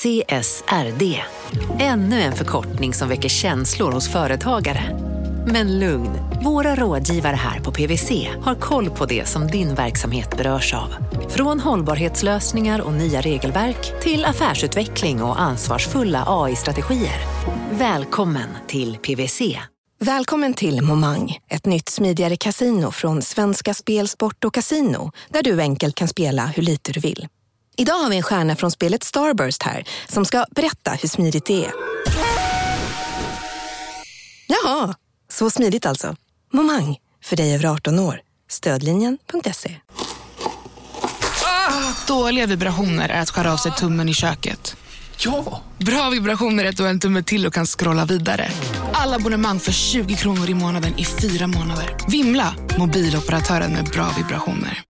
CSRD. Ännu en förkortning som väcker känslor hos företagare. Men lugn, våra rådgivare här på PWC har koll på det som din verksamhet berörs av. Från hållbarhetslösningar och nya regelverk till affärsutveckling och ansvarsfulla AI-strategier. Välkommen till PWC. Välkommen till Momang, ett nytt smidigare kasino från Svenska Spel, Sport och Casino där du enkelt kan spela hur lite du vill. Idag har vi en stjärna från spelet Starburst här som ska berätta hur smidigt det är. Jaha, så smidigt alltså. Momang, för dig över 18 år. Stödlinjen.se. Dåliga vibrationer är att skära av sig tummen i köket. Ja! Bra vibrationer är att du har en tumme till och kan scrolla vidare. Alla abonnemang för 20 kronor i månaden i fyra månader. Vimla! Mobiloperatören med bra vibrationer.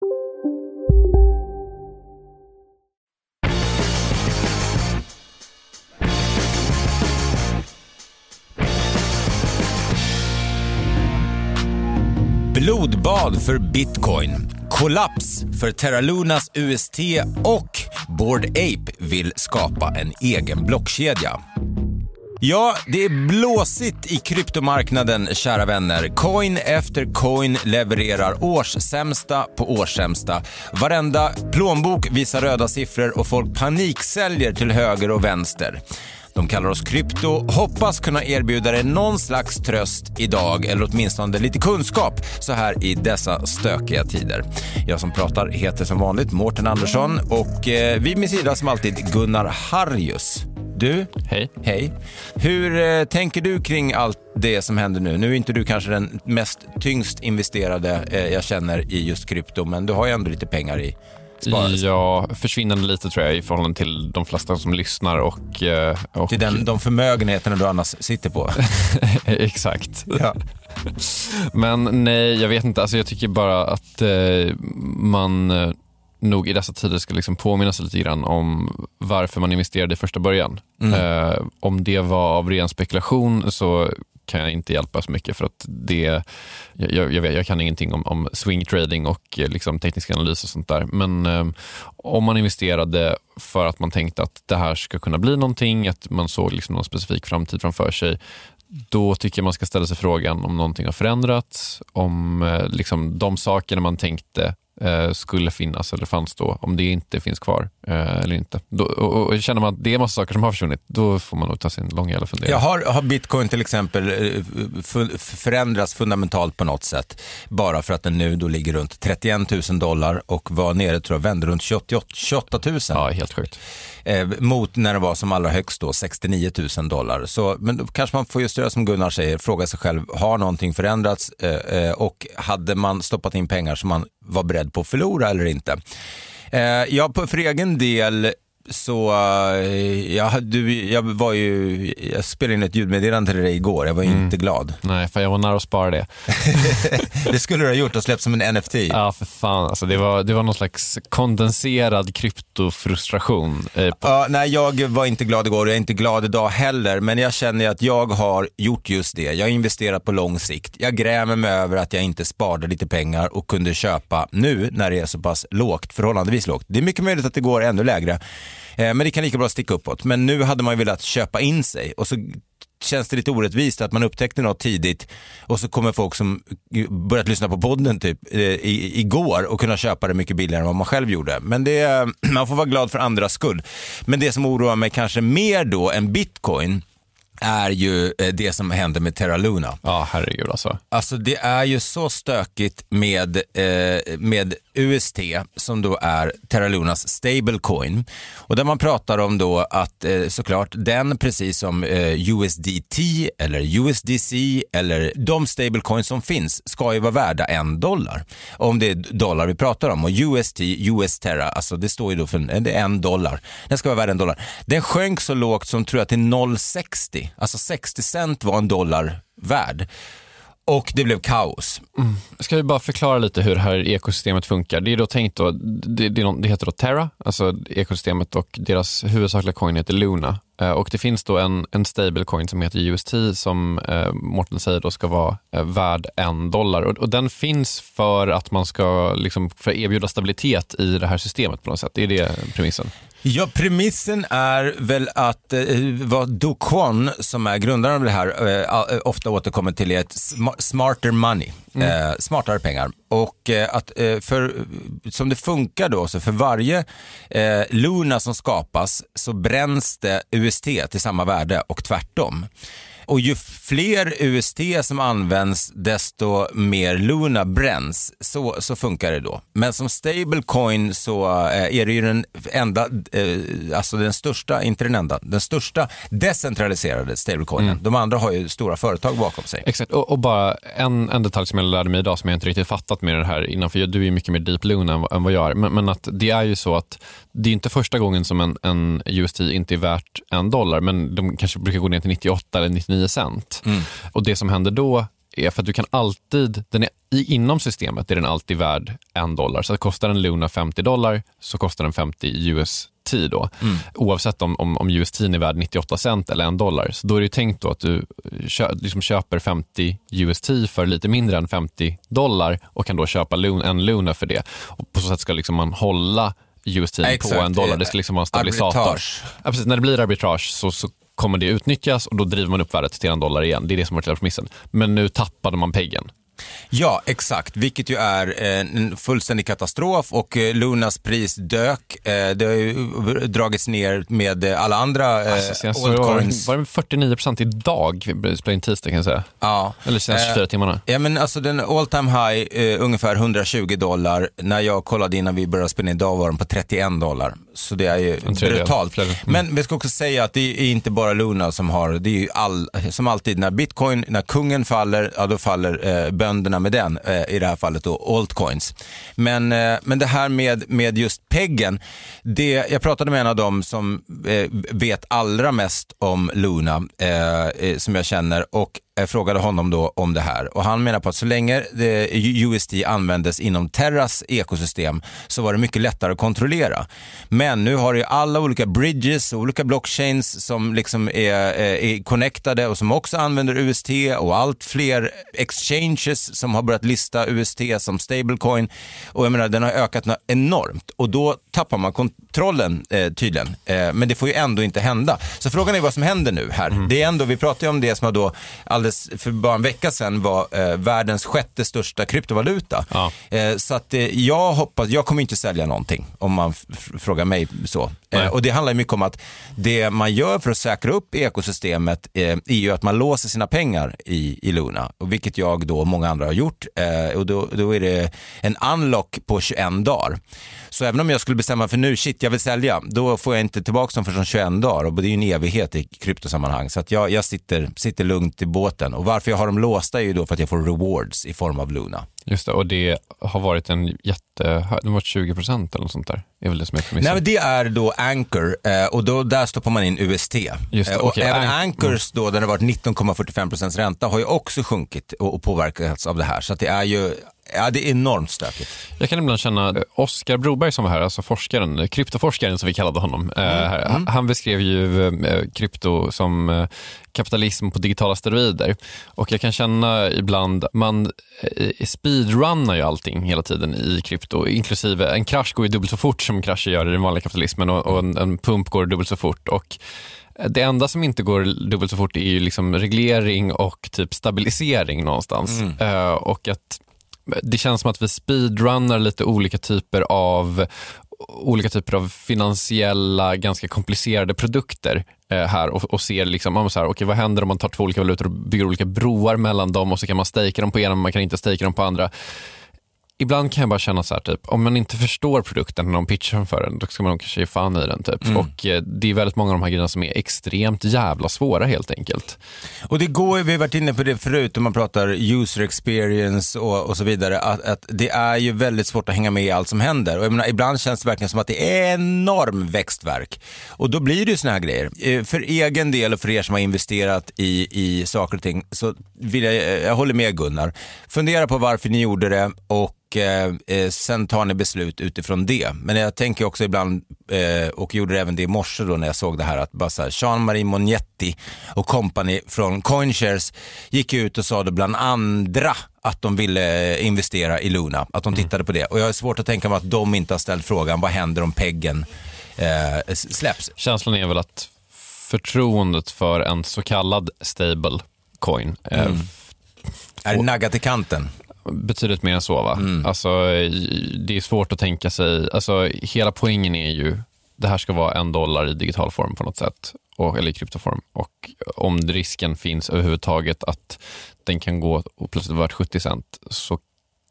Blodbad för bitcoin. Kollaps för Terra Lunas UST och Bored Ape vill skapa en egen blockkedja. Ja, det är blåsigt i kryptomarknaden, kära vänner. Coin efter coin levererar årssämsta på årssämsta. Varenda plånbok visar röda siffror och folk paniksäljer till höger och vänster. De kallar oss krypto, hoppas kunna erbjuda dig någon slags tröst idag eller åtminstone lite kunskap så här i dessa stökiga tider. Jag som pratar heter som vanligt Mårten Andersson och eh, vid min sida som alltid Gunnar Harjus. Du, Hej. hej. Hur eh, tänker du kring allt det som händer nu? Nu är inte du kanske den mest tyngst investerade eh, jag känner i just krypto, men du har ju ändå lite pengar i sparande. Ja, försvinnande lite tror jag i förhållande till de flesta som lyssnar och... eh, och Till den, de förmögenheterna du annars sitter på. Exakt. Ja. Men nej, jag vet inte. Alltså, jag tycker bara att eh, man eh, nog i dessa tider ska liksom påminna sig lite grann om varför man investerade i första början. Eh, om det var av ren spekulation så kan jag inte hjälpa så mycket för att det, jag, jag, vet, jag kan ingenting om, om swing trading och eh, liksom teknisk analys och sånt där. Men eh, om man investerade för att man tänkte att det här ska kunna bli någonting, att man såg liksom någon specifik framtid framför sig, då tycker jag man ska ställa sig frågan om någonting har förändrats, om eh, liksom, de sakerna man tänkte skulle finnas eller fanns då, om det inte finns kvar eh, eller inte. Då, och, och känner man att det är massa saker som har försvunnit, då får man nog ta sin långa jävla fundering. Jag har, har bitcoin till exempel eh, förändrats fundamentalt på något sätt bara för att den nu då ligger runt 31 000 dollar och var nere, tror jag, vände runt 28, 28 000 Ja, helt sjukt. eh, mot när det var som allra högst då 69 000 dollar. Så, men då kanske man får just göra som Gunnar säger, fråga sig själv, har någonting förändrats eh, eh, och hade man stoppat in pengar som man var beredd på att förlora eller inte? Eh, jag för egen del så, eh, jag, du, jag var ju, jag spelade in ett ljudmeddelande till dig igår, jag var Mm. inte glad. Nej, för jag var nära att spara det. Det skulle du ha gjort och släppt som en NFT. Ja, för fan. Alltså, det, var, det var någon slags kondenserad kryptofrustration. Eh, Ja, nej, jag var inte glad igår och jag är inte glad idag heller, men jag känner att jag har gjort just det. Jag har investerat på lång sikt. Jag grämer mig över att jag inte sparade lite pengar och kunde köpa nu när det är så pass lågt, förhållandevis lågt. Det är mycket möjligt att det går ännu lägre, men det kan lika bra sticka uppåt. Men nu hade man ju velat köpa in sig och så känns det lite orättvist att man upptäckte något tidigt och så kommer folk som börjat lyssna på podden typ eh, i, igår och kunna köpa det mycket billigare än vad man själv gjorde. Men det, man får vara glad för andras skull. Men det som oroar mig kanske mer då än bitcoin är ju eh, det som händer med Terra Luna. ja, herregud alltså. Alltså det är ju så stökigt med, eh, med UST som då är Terra Lunas stablecoin. Och där man pratar om då att eh, såklart den precis som eh, USDT eller USDC eller de stablecoins som finns ska ju vara värda en dollar. Om det är dollar vi pratar om och UST, US Terra, alltså det står ju då för det är en dollar. Den ska vara värd en dollar. Den sjönk så lågt som tror jag till 0,60. Alltså 60 cent var en dollar värd. Och det blev kaos. Mm. Ska vi bara förklara lite hur det här ekosystemet funkar? Det är då tänkt då, det, det, det heter då Terra, alltså ekosystemet och deras huvudsakliga coin heter Luna. Eh, Och det finns då en, en stablecoin som heter UST som eh, Morten säger då ska vara eh, värd en dollar. Och, och den finns för att man ska liksom, för erbjuda stabilitet i det här systemet på något sätt. Det är det premissen. Ja, premissen är väl att eh, vad Do Kwon, som är grundaren av det här, eh, ofta återkommer till är ett sm- smarter money, mm. eh, smartare pengar. Och eh, att eh, för, som det funkar då, så för varje eh, Luna som skapas så bränns det UST till samma värde och tvärtom. Och ju fler UST som används, desto mer Luna bränns. Så, så funkar det då. Men som stablecoin så eh, är det ju den enda, eh, alltså den största, inte den enda, den största decentraliserade stablecoinen. Mm. De andra har ju stora företag bakom sig. Exakt, och, och, bara en, en detalj som jag lärde mig idag som jag inte riktigt fattat med det här innan, för du är mycket mer deep Luna än, än vad jag är. Men, men, att det är ju så att det är inte första gången som en, en UST inte är värt en dollar, men de kanske brukar gå ner till 98 eller 99 cent. Mm. Och det som händer då är för att du kan alltid, den är, inom systemet är den alltid värd en dollar. Så att kostar en Luna 50 dollar så kostar den 50 UST då. Mm. Oavsett om, om, om UST är värd 98 cent eller en dollar. Så då är det tänkt att du kö, liksom köper 50 UST för lite mindre än 50 dollar och kan då köpa en Luna för det. Och på så sätt ska liksom man hålla UST på en dollar. Det ska liksom vara en stabilisator. Arbitrage. Ja, precis. När det blir arbitrage så, så kommer det utnyttjas och då driver man upp värdet till en dollar igen. Det är det som har varit premissen. Men nu tappade man peggen. Ja, exakt, vilket ju är en fullständig katastrof och eh, Lunas pris dök. Eh, det har ju dragits ner med alla andra eh, alltså, altcoins. Var det 49 procent idag, vi spelade in tisdag kan jag säga. Ja. Eller senaste 24 timmarna. Ja, men alltså den all time high, ungefär 120 dollar. När jag kollade innan vi började spela in idag var den på 31 dollar. Så det är ju brutalt. Mm. Men vi ska också säga att det är inte bara Luna som har, det är ju all, som alltid när bitcoin, när kungen faller, ja då faller eh, bönderna med den, eh, i det här fallet då altcoins. Men, eh, men det här med, med just peggen, det, jag pratade med en av dem som eh, vet allra mest om Luna, eh, eh, som jag känner och frågade honom då om det här och han menar på att så länge USD användes inom Terras ekosystem så var det mycket lättare att kontrollera. Men nu har ju alla olika bridges, olika blockchains som liksom är, är connectade och som också använder UST och allt fler exchanges som har börjat lista UST som stablecoin och jag menar den har ökat enormt och då tappar man kontrollen eh, tydligen. Eh, men det får ju ändå inte hända. Så frågan är vad som händer nu här. Mm. Det är ändå, vi pratar ju om det som har då alldeles för bara en vecka sedan var eh, världens sjätte största kryptovaluta. Ja. Eh, så att eh, jag hoppas, jag kommer inte sälja någonting om man frågar mig så. Eh, och det handlar mycket om att det man gör för att säkra upp ekosystemet eh, är ju att man låser sina pengar i, i Luna, och vilket jag då och många andra har gjort. Eh, och då, då är det en unlock på 21 dagar. Så även om jag skulle bestämma för nu, shit jag vill sälja, då får jag inte tillbaka dem förrän 21 dagar och det är ju en evighet i kryptosammanhang. Så att jag, jag sitter, sitter lugnt i båten och varför jag har dem låsta är ju då för att jag får rewards i form av Luna. Just det, och det har varit en jätte, det har varit 20 procent eller något sånt där. Det är väl det som är Nej, men det är då Anchor eh, och då, där stoppar man in UST. Just det, och okay. även An Anchors då, där det har varit 19,45 procents ränta, har ju också sjunkit och, och påverkats av det här. Så det är ju Ja, det är enormt stökigt. Jag kan ibland känna, eh, Oskar Broberg som var här, alltså forskaren, eh, kryptoforskaren som vi kallade honom, eh, mm. Mm. han beskrev ju krypto som kapitalism på digitala steroider. Och jag kan känna ibland, man speedrunnar ju allting hela tiden i krypto, inklusive en krasch går ju dubbelt så fort som krascher gör i den vanliga kapitalismen och, och en, en pump går dubbelt så fort. Och det enda som inte går dubbelt så fort är ju liksom reglering och typ stabilisering någonstans. Mm. Uh, och att det känns som att vi speedrunnar lite olika typer av olika typer av finansiella, ganska komplicerade produkter eh, här och, och ser liksom, så här, okay, vad händer om man tar två olika valutor och bygger olika broar mellan dem och så kan man stejka dem på ena men man kan inte stejka dem på andra? Ibland kan jag bara känna så här, typ, om man inte förstår produkten när de pitchar för den, då ska man kanske ge fan i den. Typ. Mm. Och eh, Det är väldigt många av de här grejerna som är extremt jävla svåra helt enkelt. Och det går, vi har varit inne på det förut, om man pratar user experience och, och så vidare, att, att, det är ju väldigt svårt att hänga med i allt som händer. Och menar, ibland känns det verkligen som att det är enorm växtverk. Och då blir det ju såna här grejer. Eh, för egen del och för er som har investerat i, i saker och ting, så vill jag, jag håller med Gunnar. Fundera på varför ni gjorde det och och eh, eh, sen tar ni beslut utifrån det. Men jag tänker också ibland, eh, och gjorde det även det i morse då när jag såg det här, att bara så här, Jean-Marie Mognetti och company från Coinshares gick ut och sa det bland andra att de ville investera i Luna, att de mm. tittade på det. Och jag har svårt att tänka mig att de inte har ställt frågan, vad händer om peggen eh, släpps. Känslan är väl att förtroendet för en så kallad stable coin eh, Mm. Är naggat i kanten? Betydligt mer än så. Va? Alltså, det är svårt att tänka sig, alltså, hela poängen är ju, det här ska vara en dollar i digital form på något sätt, och, eller i kryptoform. Och om risken finns överhuvudtaget att den kan gå och plötsligt vara värt 70 cent, så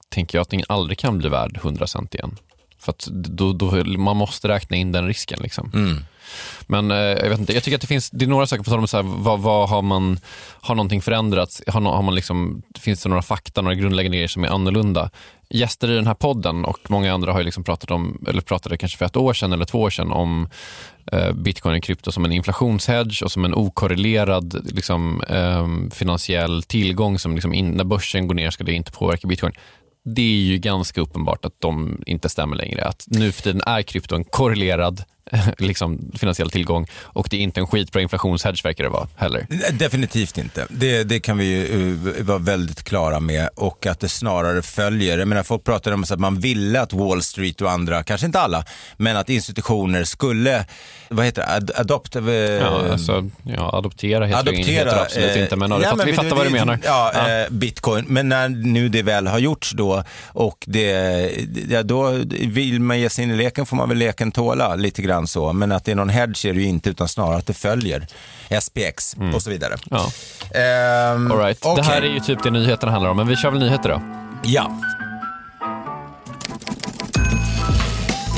tänker jag att den aldrig kan bli värd 100 cent igen. För då, då, man måste räkna in den risken. Liksom. Mm. Men eh, jag vet inte, jag tycker att det finns, det är några saker på tal om så här, vad, vad har man, har någonting förändrats? Har, har man liksom, finns det några fakta, några grundläggande grejer som är annorlunda? Gäster i den här podden och många andra har ju liksom pratat om, eller pratade kanske för ett år sedan eller två år sedan om eh, bitcoin och krypto som en inflationshedge och som en okorrelerad liksom, eh, finansiell tillgång som liksom in, när börsen går ner ska det inte påverka bitcoin. Det är ju ganska uppenbart att de inte stämmer längre. Att nu för tiden är krypto en korrelerad liksom, finansiell tillgång och det är inte en skitbra inflationshedge verkar det vara heller. Nej, Definitivt inte. Det, det kan vi ju eh, vara väldigt klara med och att det snarare följer. Jag menar, folk pratar om att man ville att Wall Street och andra, kanske inte alla, men att institutioner skulle, vad heter det, ad, adopt... eh, Ja, alltså, ja, adoptera heter det adoptera. heter det absolut eh, inte, men, ja, fattar, men vi fattar vad du menar. Ja, Ja. Eh, bitcoin. Men när nu det väl har gjorts då och det, ja, då vill man ge sig in i leken får man väl leken tåla lite grann så. Men att det är någon hedge är det ju inte utan snarare att det följer SPX och så vidare. Ja. Ehm, All right. Det okej. här är ju typ det nyheterna handlar om, men vi kör väl nyheter då? Ja.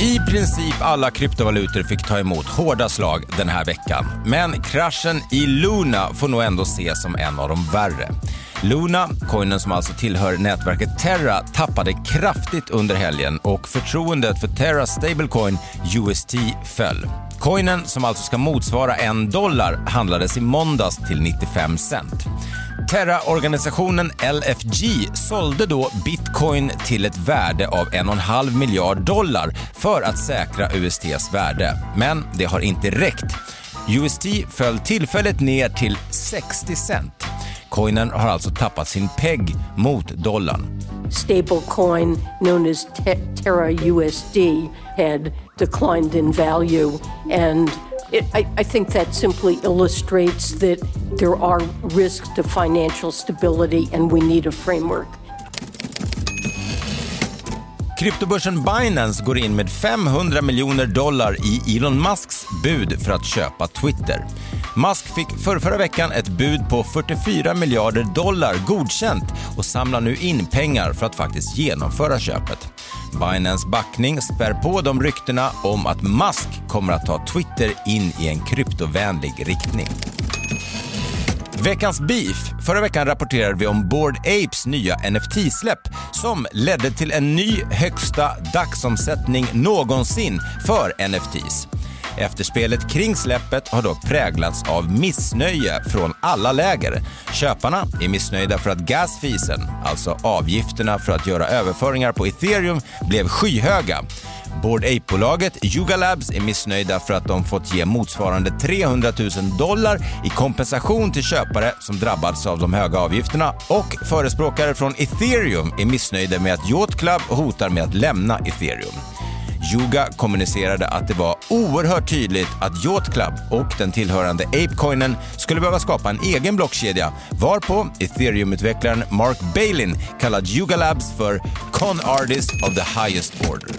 I princip alla kryptovalutor fick ta emot hårda slag den här veckan. Men kraschen i Luna får nog ändå ses som en av de värre. Luna, coinen som alltså tillhör nätverket Terra, tappade kraftigt under helgen och förtroendet för Terras stablecoin UST föll. Coinen, som alltså ska motsvara en dollar, handlades i måndags till 95 cent. Terra-organisationen LFG sålde då bitcoin till ett värde av 1,5 miljard dollar för att säkra USTs värde. Men det har inte räckt. UST föll tillfälligt ner till 60 cent. Coinen har alltså tappat sin peg mot dollarn. stablecoin known as Te- Terra USD had declined in value. And it, I, I think that simply illustrates that there are risks to financial stability and we need a framework. Kryptobörsen Binance går in med 500 miljoner dollar i Elon Musks bud för att köpa Twitter. Musk fick för förra veckan ett bud på 44 miljarder dollar godkänt och samlar nu in pengar för att faktiskt genomföra köpet. Binance backning spär på de ryktena om att Musk kommer att ta Twitter in i en kryptovänlig riktning. Veckans beef. Förra veckan rapporterade vi om Bored Apes nya NFT-släpp som ledde till en ny högsta dagsomsättning någonsin för NFTs. Efterspelet kring släppet har dock präglats av missnöje från alla läger. Köparna är missnöjda för att gasfisen, alltså avgifterna för att göra överföringar på ethereum, blev skyhöga. Bored Ape-bolaget Yuga Labs är missnöjda för att de fått ge motsvarande 300 000 dollar i kompensation till köpare som drabbats av de höga avgifterna och förespråkare från ethereum är missnöjda med att Yacht Club hotar med att lämna ethereum. Yuga kommunicerade att det var oerhört tydligt att Yacht Club och den tillhörande Apecoinen skulle behöva skapa en egen blockkedja varpå ethereum-utvecklaren Mark Balin kallade Yuga Labs för “con artist of the highest order”.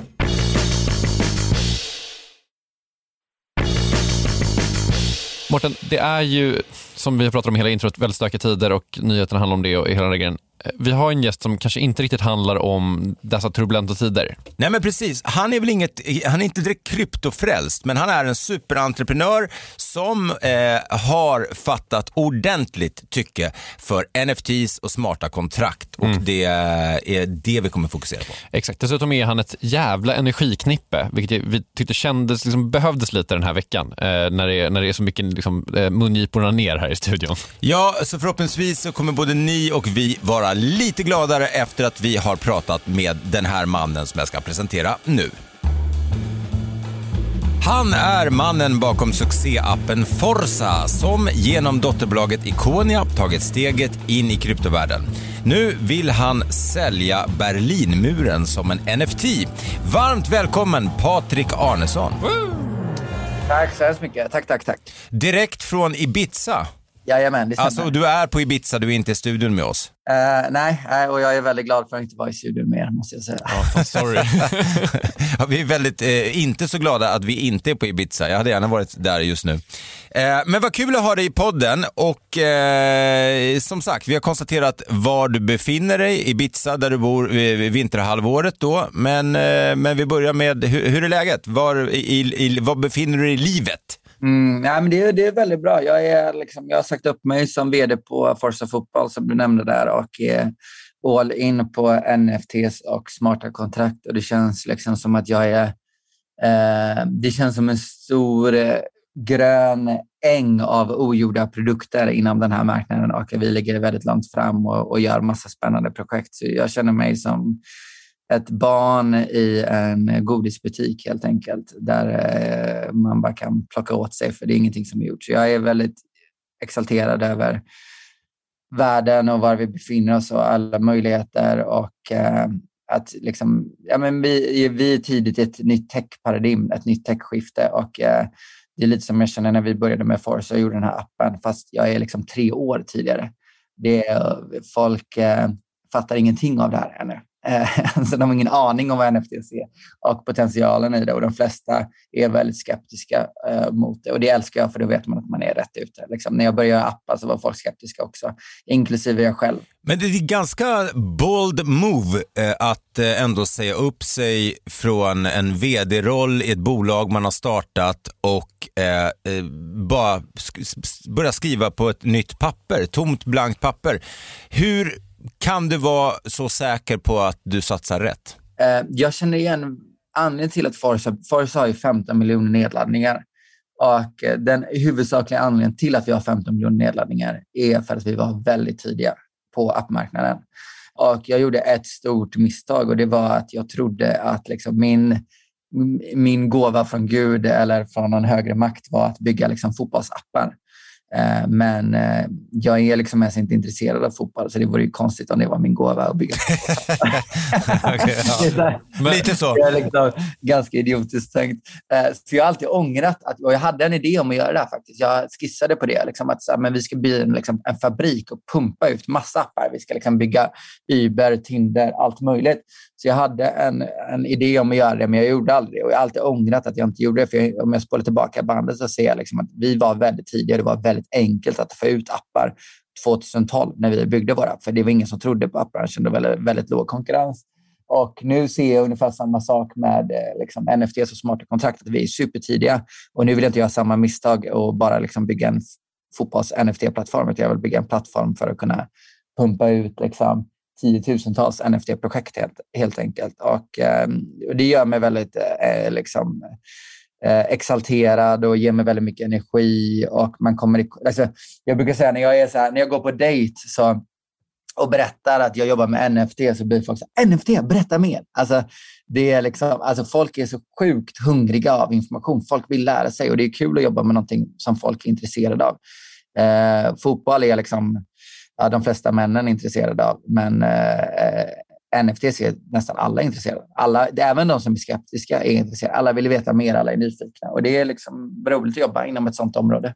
Mårten, det är ju, som vi har pratat om i hela introt, väldigt stökiga tider och nyheterna handlar om det och hela den grejen. Vi har en gäst som kanske inte riktigt handlar om dessa turbulenta tider. Nej men precis, han är väl inget, han är inte direkt kryptofrälst, men han är en superentreprenör som eh, har fattat ordentligt tycke för NFTs och smarta kontrakt och det är det vi kommer fokusera på. Exakt, dessutom är han ett jävla energiknippe, vilket vi tyckte kändes, liksom, behövdes lite den här veckan, eh, när, det är, när det är så mycket liksom, eh, mungiporna ner här i studion. Ja, så förhoppningsvis så kommer både ni och vi vara lite gladare efter att vi har pratat med den här mannen som jag ska presentera nu. Han är mannen bakom succéappen Forza som genom dotterbolaget Iconia tagit steget in i kryptovärlden. Nu vill han sälja Berlinmuren som en NFT. Varmt välkommen Patrik Arnesson. Tack så hemskt mycket. Tack, tack, tack. Direkt från Ibiza. Jajamän, det stämmer. Alltså, du är på Ibiza, du är inte i studion med oss. Eh, nej, nej, och jag är väldigt glad för att inte vara i studion med er, måste jag säga. Ja, sorry. Ja, vi är väldigt, eh, inte så glada att vi inte är på Ibiza. Jag hade gärna varit där just nu. Eh, men vad kul att ha dig i podden och eh, som sagt, vi har konstaterat var du befinner dig, Ibiza där du bor vid vinterhalvåret då. Men, eh, men vi börjar med, hur, hur är läget? Var, i, i, var befinner du dig i livet? Mm, ja, men det, är, det är väldigt bra. Jag, är liksom, jag har sagt upp mig som vd på Forza Fotboll, som du nämnde där, och är all in på NFTs och smarta kontrakt. Och det känns liksom som att jag är... Eh, det känns som en stor eh, grön äng av ogjorda produkter inom den här marknaden och vi ligger väldigt långt fram och, och gör massa spännande projekt. Så jag känner mig som ett barn i en godisbutik helt enkelt, där eh, man bara kan plocka åt sig, för det är ingenting som är gjort. Så jag är väldigt exalterad över världen och var vi befinner oss och alla möjligheter och eh, att liksom, ja, men vi, vi är tidigt i ett nytt techparadigm, ett nytt techskifte och eh, det är lite som jag känner när vi började med Force och gjorde den här appen, fast jag är liksom tre år tidigare. Det är, folk eh, fattar ingenting av det här ännu. Eh, så de har ingen aning om vad NFTs är och potentialen i det. Och de flesta är väldigt skeptiska eh, mot det. Och det älskar jag, för då vet man att man är rätt ute. Liksom, när jag började appa så var folk skeptiska också, inklusive jag själv. Men det är ganska bold move eh, att eh, ändå säga upp sig från en vd-roll i ett bolag man har startat och eh, eh bara sk börja skriva på ett nytt papper, tomt blankt papper. Hur kan du vara så säker på att du satsar rätt? Eh, jag känner igen anledningen till att Forza, har ju 15 miljoner nedladdningar. Och eh, den huvudsakliga anledningen till att vi har 15 miljoner nedladdningar är för att vi var väldigt tidiga på appmarknaden. Och jag gjorde ett stort misstag och det var att jag trodde att liksom min, min gåva från Gud eller från någon högre makt var att bygga liksom fotbollsappar. Eh, men eh, jag är liksom mest inte intresserad av fotboll, så det vore ju konstigt om det var min gåva att bygga okay, ja. Men, Lite så. Det är liksom ganska idiotiskt tänkt. Eh, så jag har alltid ångrat att och jag hade en idé om att göra det här faktiskt. Jag skissade på det, liksom att så här, men vi ska bli en, liksom, en fabrik och pumpa ut massa appar. Vi ska liksom bygga Uber, Tinder, allt möjligt. Så jag hade en, en idé om att göra det, men jag gjorde aldrig det. Och jag har alltid ångrat att jag inte gjorde det. För jag, om jag spolar tillbaka bandet så ser jag liksom att vi var väldigt tidiga. Det var väldigt enkelt att få ut appar 2012 när vi byggde våra För det var ingen som trodde på appbranschen. Det var väldigt, väldigt låg konkurrens. Och nu ser jag ungefär samma sak med eh, liksom, NFTs och smarta kontrakt. Vi är supertidiga och nu vill jag inte göra samma misstag och bara liksom, bygga en fotbolls-NFT-plattform. Jag vill bygga en plattform för att kunna pumpa ut liksom, tiotusentals NFT-projekt helt, helt enkelt. Och, eh, det gör mig väldigt eh, eh liksom, eh, Eh, exalterad och ger mig väldigt mycket energi. Och man kommer i, alltså, jag brukar säga när jag, är så här, när jag går på dejt så, och berättar att jag jobbar med NFT så blir folk så här, NFT, berätta mer. Alltså, det är liksom, alltså folk är så sjukt hungriga av information. Folk vill lära sig och det är kul att jobba med någonting som folk är intresserade av. Eh, fotboll är liksom ja, de flesta männen är intresserade av. Men eh, eh NFT är nästan alla intresserade alla, Även de som är skeptiska är intresserade. Alla vill veta mer, alla är nyfikna. Och det är liksom roligt att jobba inom ett sånt område.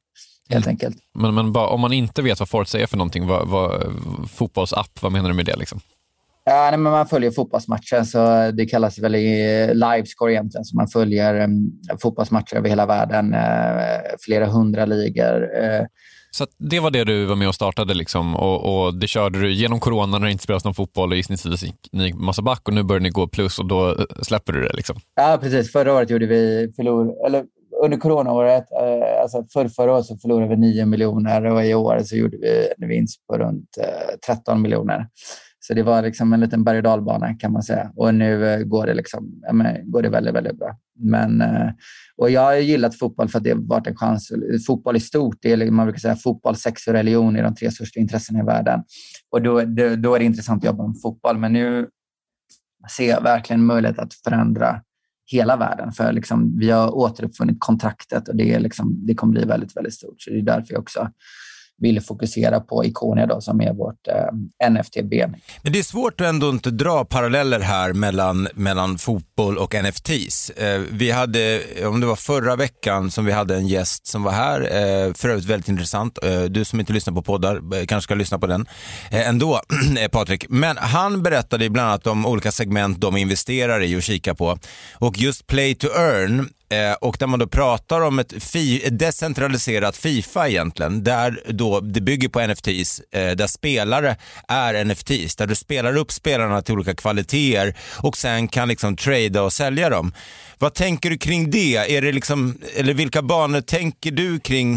Helt enkelt. Men, men bara, om man inte vet vad Forza är för någonting, vad, vad, fotbollsapp, vad menar du med det? Liksom? Ja, nej, men man följer fotbollsmatcher, så det kallas väl livescore egentligen. Så man följer um, fotbollsmatcher över hela världen, uh, flera hundra ligor. Uh, så det var det du var med och startade liksom, och, och det körde du genom corona när det inte spelades någon fotboll och gissningsvis gick ni massa back och nu börjar ni gå plus och då eh, släpper du det. Liksom. Ja, precis. Förra året gjorde vi förlor, eller under coronaåret, eh, alltså för förra året så förlorade vi 9 miljoner och i år så gjorde vi en vinst på runt eh, 13 miljoner. Så det var liksom en liten berg och dalbana kan man säga. Och nu eh, går det, liksom, ja, men, går det väldigt, väldigt bra. Men, eh, och jag har gillat fotboll för att det har varit en chans. Fotboll i stort, det är, liksom, man brukar säga fotboll, sex och religion är de tre största intressena i världen. Och då, då, då är det intressant att jobba med fotboll. Men nu ser jag verkligen möjlighet att förändra hela världen. För liksom, vi har återuppfunnit kontraktet och det, är liksom, det kommer bli väldigt, väldigt stort. Så det är därför jag också ville fokusera på Ikonia då, som är vårt eh, NFT-ben. Men det är svårt att ändå inte dra paralleller här mellan, mellan fotboll och NFTs. Eh, vi hade, om det var förra veckan, som vi hade en gäst som var här, eh, för övrigt väldigt intressant. Eh, du som inte lyssnar på poddar eh, kanske ska lyssna på den eh, ändå, eh, Patrik. Men han berättade bland annat om olika segment de investerar i och kikar på. Och just play to earn Eh, och där man då pratar om ett, fi, ett decentraliserat Fifa egentligen, där då det bygger på NFTs, eh, där spelare är NFTs, där du spelar upp spelarna till olika kvaliteter och sen kan liksom trada och sälja dem. Vad tänker du kring det? Är det liksom, eller vilka banor tänker du kring,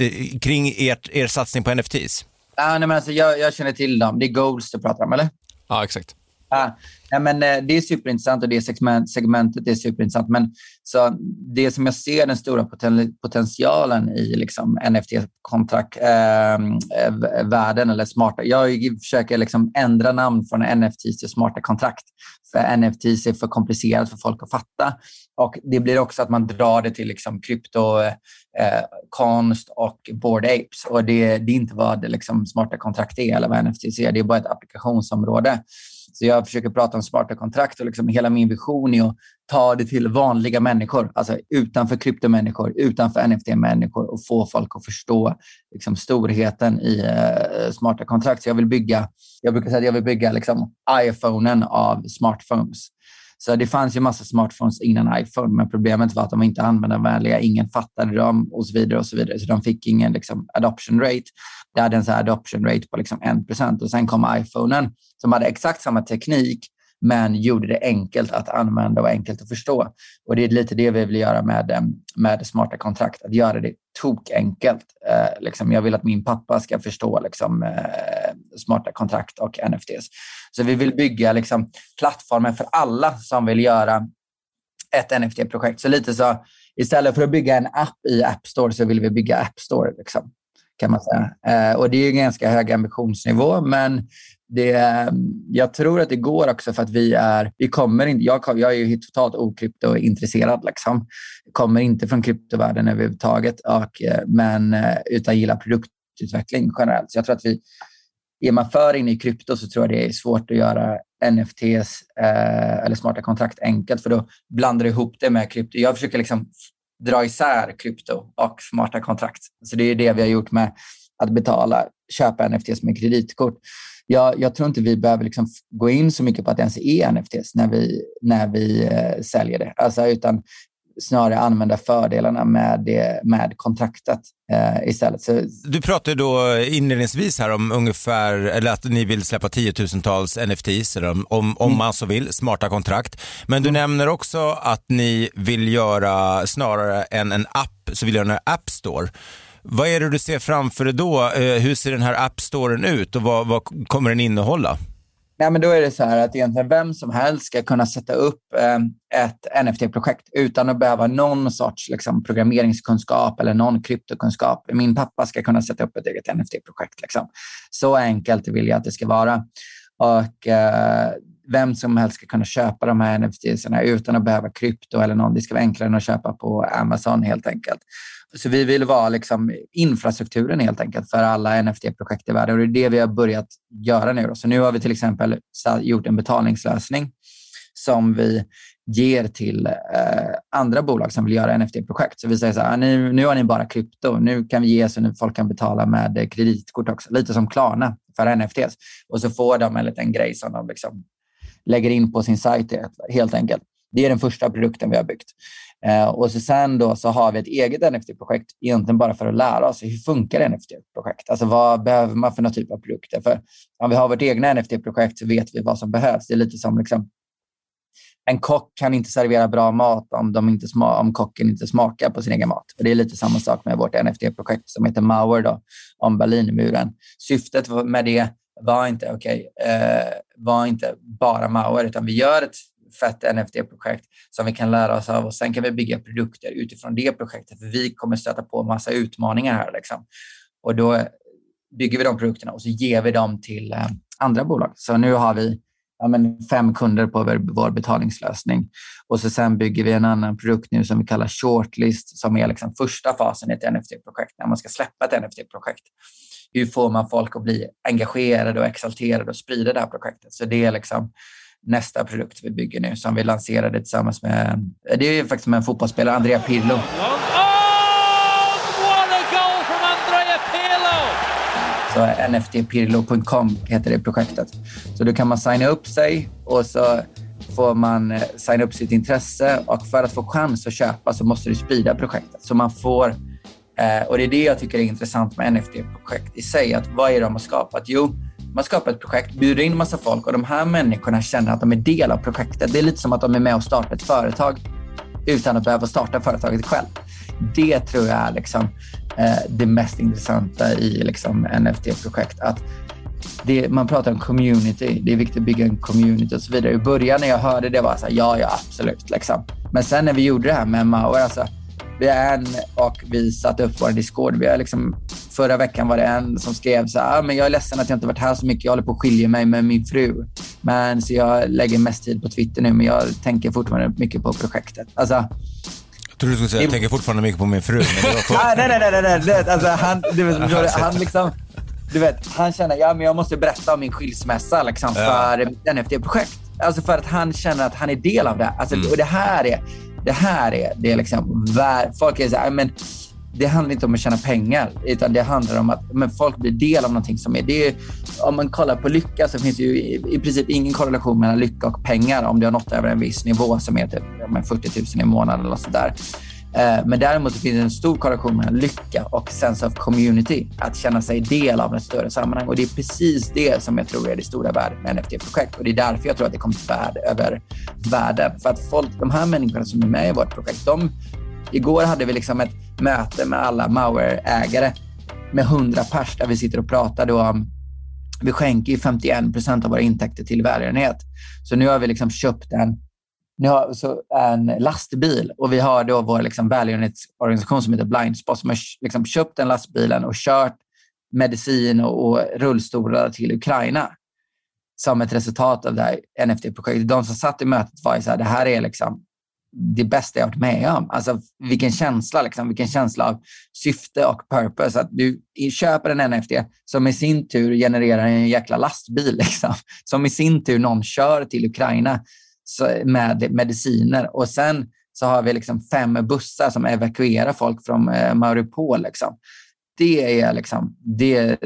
eh, kring ert, er satsning på NFTs? Ah, nej, men alltså, jag, jag känner till dem. Det är goals du pratar om, eller? Ja, exakt. Ah, ja, men, eh, det är superintressant och det segment, segmentet är superintressant. Men så det som jag ser den stora poten, potentialen i liksom, NFT-kontraktvärlden ehm, eh, eller smarta... Jag försöker liksom ändra namn från NFTs till smarta kontrakt. För NFTs är för komplicerat för folk att fatta. Och Det blir också att man drar det till liksom, krypto, eh, konst och board apes. Och det, det är inte vad liksom, smarta kontrakt är eller vad NFTs är. Det är bara ett applikationsområde. Så jag försöker prata om smarta kontrakt och liksom hela min vision är att ta det till vanliga människor, alltså utanför kryptomänniskor, utanför NFT-människor och få folk att förstå liksom, storheten i uh, smarta kontrakt. Så jag vill bygga, jag brukar säga att jag vill bygga liksom, iPhonen av smartphones. Så det fanns ju massa smartphones innan iPhone, men problemet var att de var inte användarvänliga. Ingen fattade dem och så vidare. och Så vidare. Så de fick ingen liksom, adoption rate. Det hade en så adoption rate på liksom 1 och sen kom iPhonen som hade exakt samma teknik men gjorde det enkelt att använda och enkelt att förstå. Och Det är lite det vi vill göra med, eh, med smarta kontrakt, att göra det tokenkelt. Eh, liksom, jag vill att min pappa ska förstå liksom, eh, smarta kontrakt och NFTs. Så vi vill bygga liksom, plattformen för alla som vill göra ett NFT-projekt. Så lite så, istället för att bygga en app i App Store så vill vi bygga App Store. Liksom, kan man säga. Eh, och Det är en ganska hög ambitionsnivå, men det, jag tror att det går också för att vi är... Vi kommer inte, jag, jag är ju totalt okryptointresserad. Liksom. kommer inte från kryptovärlden överhuvudtaget, och, eh, men, eh, utan gillar produktutveckling generellt. Så jag tror att vi, är man för inne i krypto så tror jag det är svårt att göra NFTs eh, eller smarta kontrakt enkelt, för då blandar du ihop det med krypto. Jag försöker liksom dra isär krypto och smarta kontrakt. Så det är det vi har gjort med att betala, köpa NFTs med kreditkort jag, jag, tror inte vi behöver liksom gå in så mycket på att det ens är NFTs när vi, när vi eh, säljer det. Alltså, utan snarare använda fördelarna med, det, med kontraktet eh, istället. Så... Du pratade då inledningsvis här om ungefär, eller att ni vill släppa tiotusentals NFTs, eller om, om, mm. man så vill, smarta kontrakt. Men du mm. nämner också att ni vill göra, snarare än en app, så vill göra en app store. Vad är det du ser framför dig då? Eh, hur ser den här appstoren ut och vad, vad kommer den innehålla? Nej, men då är det så här att egentligen vem som helst ska kunna sätta upp ehm, ett NFT-projekt utan att behöva någon sorts liksom, programmeringskunskap eller någon kryptokunskap. Min pappa ska kunna sätta upp ett eget NFT-projekt. Liksom. Så enkelt vill jag att det ska vara. Och eh, vem som helst ska kunna köpa de här NFTs utan att behöva krypto eller någon. Det ska vara enklare än att köpa på Amazon helt enkelt. Så vi vill vara liksom infrastrukturen helt enkelt för alla NFT-projekt i världen och det är det vi har börjat göra nu. Då. Så nu har vi till exempel gjort en betalningslösning som vi ger till eh, andra bolag som vill göra NFT-projekt. Så vi säger så här, ah, nu, nu har ni bara krypto, nu kan vi ge så att folk kan betala med eh, kreditkort också. Lite som Klarna för NFTs. Och så får de en liten grej som de liksom lägger in på sin sajt helt enkelt. Det är den första produkten vi har byggt. Eh, och så sen då så har vi ett eget NFT-projekt egentligen bara för att lära oss hur funkar NFT-projekt? Alltså vad behöver man för någon typ av produkter? För om vi har vårt egna NFT-projekt så vet vi vad som behövs. Det är lite som liksom, en kock kan inte servera bra mat om, de inte om kocken inte smakar på sin egen mat. Och det är lite samma sak med vårt NFT-projekt som heter Mauer då, om Berlinmuren. Syftet med det var inte, okay, eh, var inte bara Mauer, utan vi gör ett fett NFT-projekt som vi kan lära oss av och sen kan vi bygga produkter utifrån det projektet. För vi kommer stöta på massa utmaningar här. Liksom. Och då bygger vi de produkterna och så ger vi dem till eh, andra bolag. Så nu har vi ja, men fem kunder på vår, vår betalningslösning. Och så sen bygger vi en annan produkt nu som vi kallar Shortlist som är liksom första fasen i ett NFT-projekt, när man ska släppa ett NFT-projekt. Hur får man folk att bli engagerade och exalterade och sprida det här projektet? Så det är liksom nästa produkt vi bygger nu som vi lanserade tillsammans med, det är faktiskt med en fotbollsspelare, Andrea Pirlo. Alltså så nftpirlo.com heter det projektet. Så då kan man signa upp sig och så får man eh, signa upp sitt intresse och för att få chans att köpa så måste du sprida projektet. Så man får, eh, och det är det jag tycker är intressant med NFT-projekt i sig, att vad är det de har skapat? Jo, man skapar ett projekt, bjuder in massa folk och de här människorna känner att de är del av projektet. Det är lite som att de är med och startar ett företag utan att behöva starta företaget själv. Det tror jag är liksom, Eh, det mest intressanta i liksom, NFT-projekt. Att det, man pratar om community, det är viktigt att bygga en community och så vidare. I början när jag hörde det var så här, ja, ja, absolut. Liksom. Men sen när vi gjorde det här med Mauer, alltså, vi är en och vi satte upp vår Discord. Vi är liksom, förra veckan var det en som skrev så här, ah, men jag är ledsen att jag inte varit här så mycket. Jag håller på att skilja mig med min fru. Men så jag lägger mest tid på Twitter nu, men jag tänker fortfarande mycket på projektet. Alltså, trodde du skulle säga, jag tänker fortfarande mycket på min fru. Nej, nej, nej, nej, nej. Alltså, han, du vet, han liksom, du vet, han känner, ja men jag måste berätta om min skilsmässa liksom, för ja. NFT-projekt. Alltså för att han känner att han är del av det. Alltså, mm. Och det här är, det här är, det är liksom, folk är så här, men det handlar inte om att tjäna pengar, utan det handlar om att men folk blir del av någonting som är... Det är om man kollar på lycka så finns det ju i, i princip ingen korrelation mellan lycka och pengar om du har nått över en viss nivå som är typ 40 000 i månaden eller sådär. där. men däremot finns det en stor korrelation mellan lycka och sense of community. Att känna sig del av ett större sammanhang. Och det är precis det som jag tror är det stora värdet med NFT-projekt. Och det är därför jag tror att det kommer till värde över världen. För att folk, de här människorna som är med i vårt projekt, de, igår hade vi liksom ett möte med alla Mauer-ägare med 100 pers där vi sitter och pratar då om vi skänker 51 procent av våra intäkter till välgörenhet. Så nu har vi liksom köpt en nu har så en lastbil och vi har då vår liksom välgörenhetsorganisation som heter Blindspot som har liksom köpt den lastbilen och kört medicin och, rullstolar till Ukraina som ett resultat av det här NFT-projektet. De som satt i mötet var ju så här, det här är liksom det bästa jag varit med om. Alltså vilken känsla, liksom, vilken känsla av syfte och purpose. Att du köper en NFT som i sin tur genererar en jäkla lastbil, liksom, som i sin tur någon kör till Ukraina med mediciner. Och sen så har vi liksom fem bussar som evakuerar folk från eh, Mariupol. Liksom. Det är liksom, det,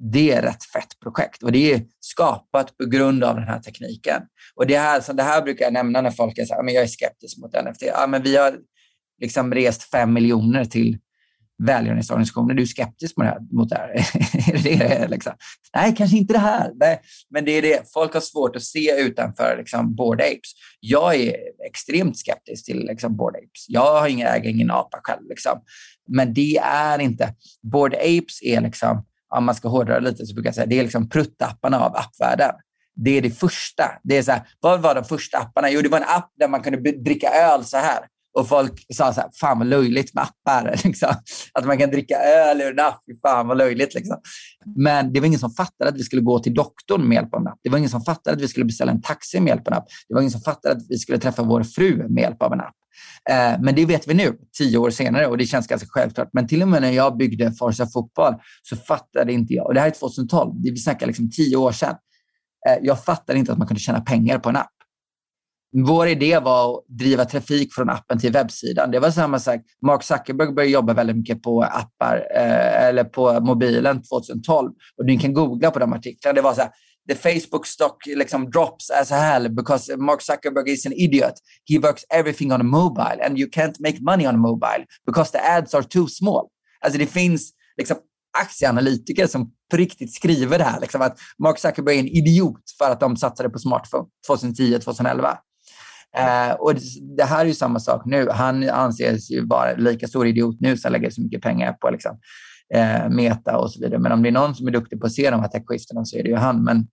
det är ett fett projekt och det är skapat på grund av den här tekniken. Och det här, så det här brukar jag nämna när folk är så här, men jag är skeptisk mot NFT. Ja, men vi har liksom rest fem miljoner till välgörenhetsorganisationer. Du är skeptisk mot det här? Mot det här. det är liksom. Nej, kanske inte det här. Nej, men det är det. Folk har svårt att se utanför liksom, Bored Apes. Jag är extremt skeptisk till liksom, Bored Apes. Jag har ingen, äger ingen apa själv. Liksom. Men det är inte... Bored Apes är liksom, om man ska hårdra lite så brukar jag säga, det är liksom pruttapparna av appvärlden. Det är det första. Det är så här, vad var de första apparna? Jo, det var en app där man kunde dricka öl så här. Och folk sa så här, fan vad löjligt med appar. Liksom. Att man kan dricka öl ur en app, fan vad löjligt. Liksom. Men det var ingen som fattade att vi skulle gå till doktorn med hjälp av en app. Det var ingen som fattade att vi skulle beställa en taxi med hjälp av en app. Det var ingen som fattade att vi skulle träffa vår fru med hjälp av en app. Eh, men det vet vi nu, tio år senare, och det känns ganska självklart. Men till och med när jag byggde Forza Fotboll så fattade inte jag, och det här är 2012, vi snackar liksom tio år sedan, eh, jag fattade inte att man kunde tjäna pengar på en app. Vår idé var att driva trafik från appen till webbsidan. Det var samma sak. Mark Zuckerberg började jobba väldigt mycket på appar eh, eller på mobilen 2012. Och ni kan googla på de artiklarna. Det var så här, the Facebook stock liksom drops as hell because Mark Zuckerberg is an idiot. He works everything on a mobile and you can't make money on a mobile because the ads are too small. Alltså det finns liksom aktieanalytiker som på riktigt skriver det här. Liksom att Mark Zuckerberg är en idiot för att de satsade på smartphone 2010-2011. Eh, och det här är ju samma sak nu. Han anses ju vara lika stor idiot nu som lägger så mycket pengar på liksom, eh, Meta och så vidare. Men om det är någon som är duktig på att se de här techskiftena så är det ju han. Men,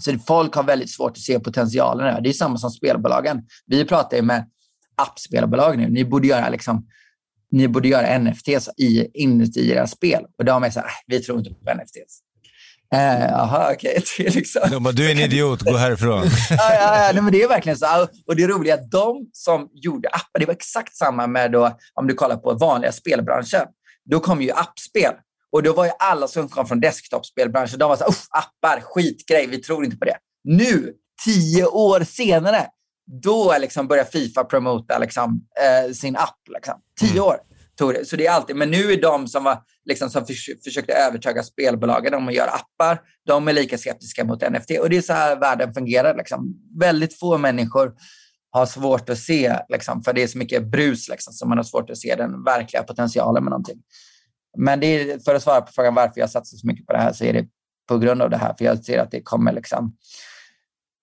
så folk har väldigt svårt att se potentialen här. Det är samma som spelbolagen. Vi pratar ju med appspelbolag nu. Ni borde göra liksom, ni borde göra NFTs i, inuti era spel. Och de är så här, äh, vi tror inte på NFTs. Jaha, uh, okej. Okay. liksom. du är en idiot, gå härifrån. ja, ja, ja, nej, men det är verkligen så. Och det roliga är att de som gjorde appar, det var exakt samma med då, om du kollar på vanliga spelbranschen. Då kom ju appspel. Och då var ju alla som kom från desktopspelbranschen, de var så här, appar, skitgrej, vi tror inte på det. Nu, tio år senare, då liksom börjar Fifa promota liksom, eh, sin app. Liksom. Tio mm tog det. Så det är alltid, men nu är de som, var, liksom, som för, försökte övertyga spelbolagen om att göra appar, de är lika skeptiska mot NFT. Och det är så här världen fungerar. Liksom. Väldigt få människor har svårt att se, liksom, för det är så mycket brus, liksom, så man har svårt att se den verkliga potentialen med någonting. Men det är, för att svara på frågan varför jag satsar så mycket på det här så är det på grund av det här. För jag ser att det kommer liksom...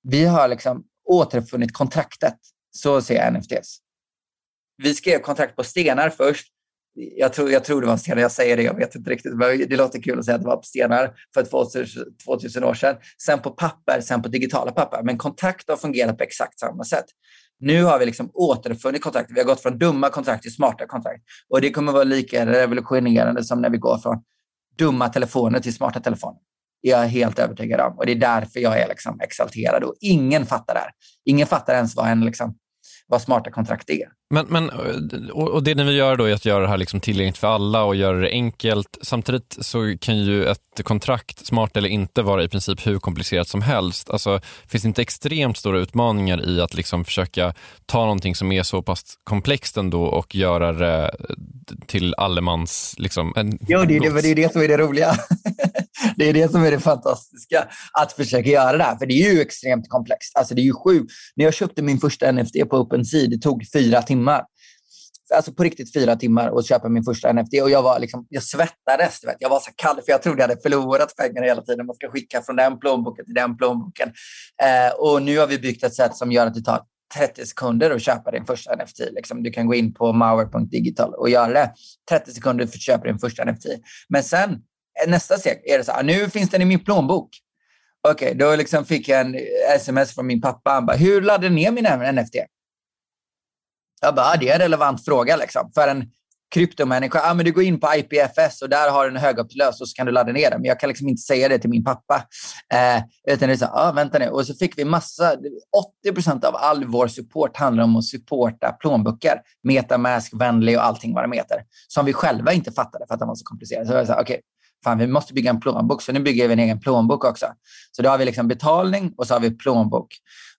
Vi har liksom återfunnit kontraktet. Så ser jag NFTs. Vi skrev kontrakt på stenar först. Jag tror, jag tror det var stenar, jag säger det, jag vet inte riktigt. Men det låter kul att säga att det var på stenar för 2000, 2000 år sedan. Sen på papper, sen på digitala papper. Men kontakt har fungerat på exakt samma sätt. Nu har vi liksom återfunnit kontrakt. Vi har gått från dumma kontrakt till smarta kontrakt. Och det kommer vara lika revolutionerande som när vi går från dumma telefoner till smarta telefoner. Jag är helt övertygad om. Och det är därför jag är liksom exalterad. Och ingen fattar det här. Ingen fattar ens vad en liksom vad smarta kontrakt är. Men, men, och det ni vill göra då är att göra det här liksom tillgängligt för alla och göra det enkelt. Samtidigt så kan ju ett kontrakt, smart eller inte, vara i princip hur komplicerat som helst. Alltså, finns det inte extremt stora utmaningar i att liksom försöka ta någonting som är så pass komplext ändå och göra det till allemans... Liksom, en jo, det det, det är det som är det roliga. det är det som är det fantastiska, att försöka göra det här. För det är ju extremt komplext. Alltså det är ju sjukt. När jag köpte min första NFT på OpenSea, det tog fyra timmar. Alltså på riktigt fyra timmar att köpa min första NFT. Och jag, var liksom, jag svettades. Vet. Jag var så kall för jag trodde jag hade förlorat pengar hela tiden. Man ska skicka från den plånboken till den plånboken. Eh, och nu har vi byggt ett sätt som gör att det tar 30 sekunder att köpa din första NFT. Liksom, du kan gå in på mauer.digital och göra det. 30 sekunder för att köpa din första NFT. Men sen Eh, nästa steg är det så här, ah, nu finns den i min plånbok. Okej, okay, då liksom fick jag en sms från min pappa. Han bara, hur laddade du ner min NFT? Jag bara, ah, det är en relevant fråga. Liksom. För en kryptomänniska, ah, men du går in på IPFS och där har du en högupplös och så kan du ladda ner den. Men jag kan liksom inte säga det till min pappa. Eh, utan det är så ah, vänta nu. Och så fick vi massa, 80% av all vår support handlar om att supporta plånböcker. Metamask, vänlig och allting vad de heter. Som vi själva inte fattade för att de var så komplicerade. Så jag sa, okej, okay, fan, vi måste bygga en plånbok. Så nu bygger vi en egen plånbok också. Så då har vi liksom betalning och så har vi plånbok.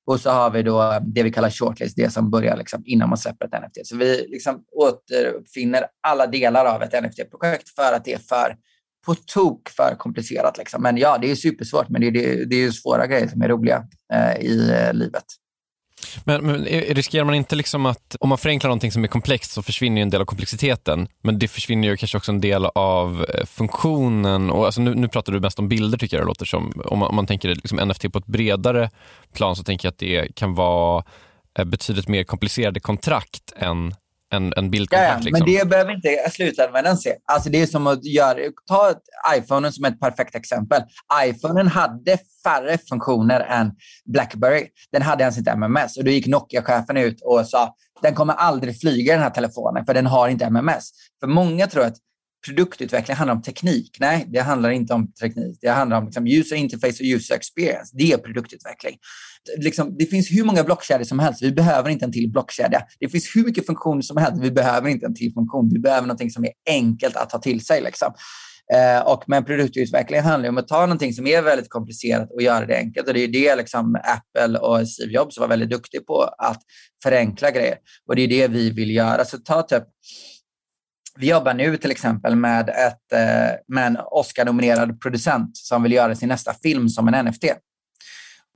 Och så har vi då eh, det vi kallar shortlist, det som börjar liksom innan man släpper ett NFT. Så vi liksom återfinner alla delar av ett NFT-projekt för att det är för på tok för komplicerat. Liksom. Men ja, det är supersvårt, men det är, det, det är svåra grejer som är roliga eh, i eh, livet. Men, men, eh, riskerar man inte liksom att om man förenklar någonting som är komplext så försvinner en del av komplexiteten. Men det försvinner ju kanske också en del av eh, funktionen. Och alltså nu, nu pratar du mest om bilder tycker jag det låter som. Om man, om man tänker liksom NFT på ett bredare plan så tänker jag att det kan vara eh, betydligt mer komplicerade kontrakt än en, en bildkontakt. Ja, liksom. Men det behöver inte slutanvändaren se. Alltså det är som att göra, ta iPhone som ett perfekt exempel. iPhonen hade färre funktioner än Blackberry. Den hade ens inte MMS. Och då gick Nokia-chefen ut och sa den kommer aldrig flyga den här telefonen för den har inte MMS. För många tror att produktutveckling handlar om teknik. Nej, det handlar inte om teknik. Det handlar om liksom, user interface och user experience. Det är produktutveckling. Liksom, det finns hur många blockkedjor som helst. Vi behöver inte en till blockkedja. Det finns hur mycket funktioner som helst. Vi behöver inte en till funktion. Vi behöver någonting som är enkelt att ta till sig. Liksom. Eh, och men produktutveckling handlar om att ta någonting som är väldigt komplicerat och göra det enkelt. Och det är det liksom Apple och Steve Jobs var väldigt duktiga på, att förenkla grejer. Och det är det vi vill göra. Så ta typ vi jobbar nu till exempel med, ett, eh, med en Oscar-nominerad producent som vill göra sin nästa film som en NFT.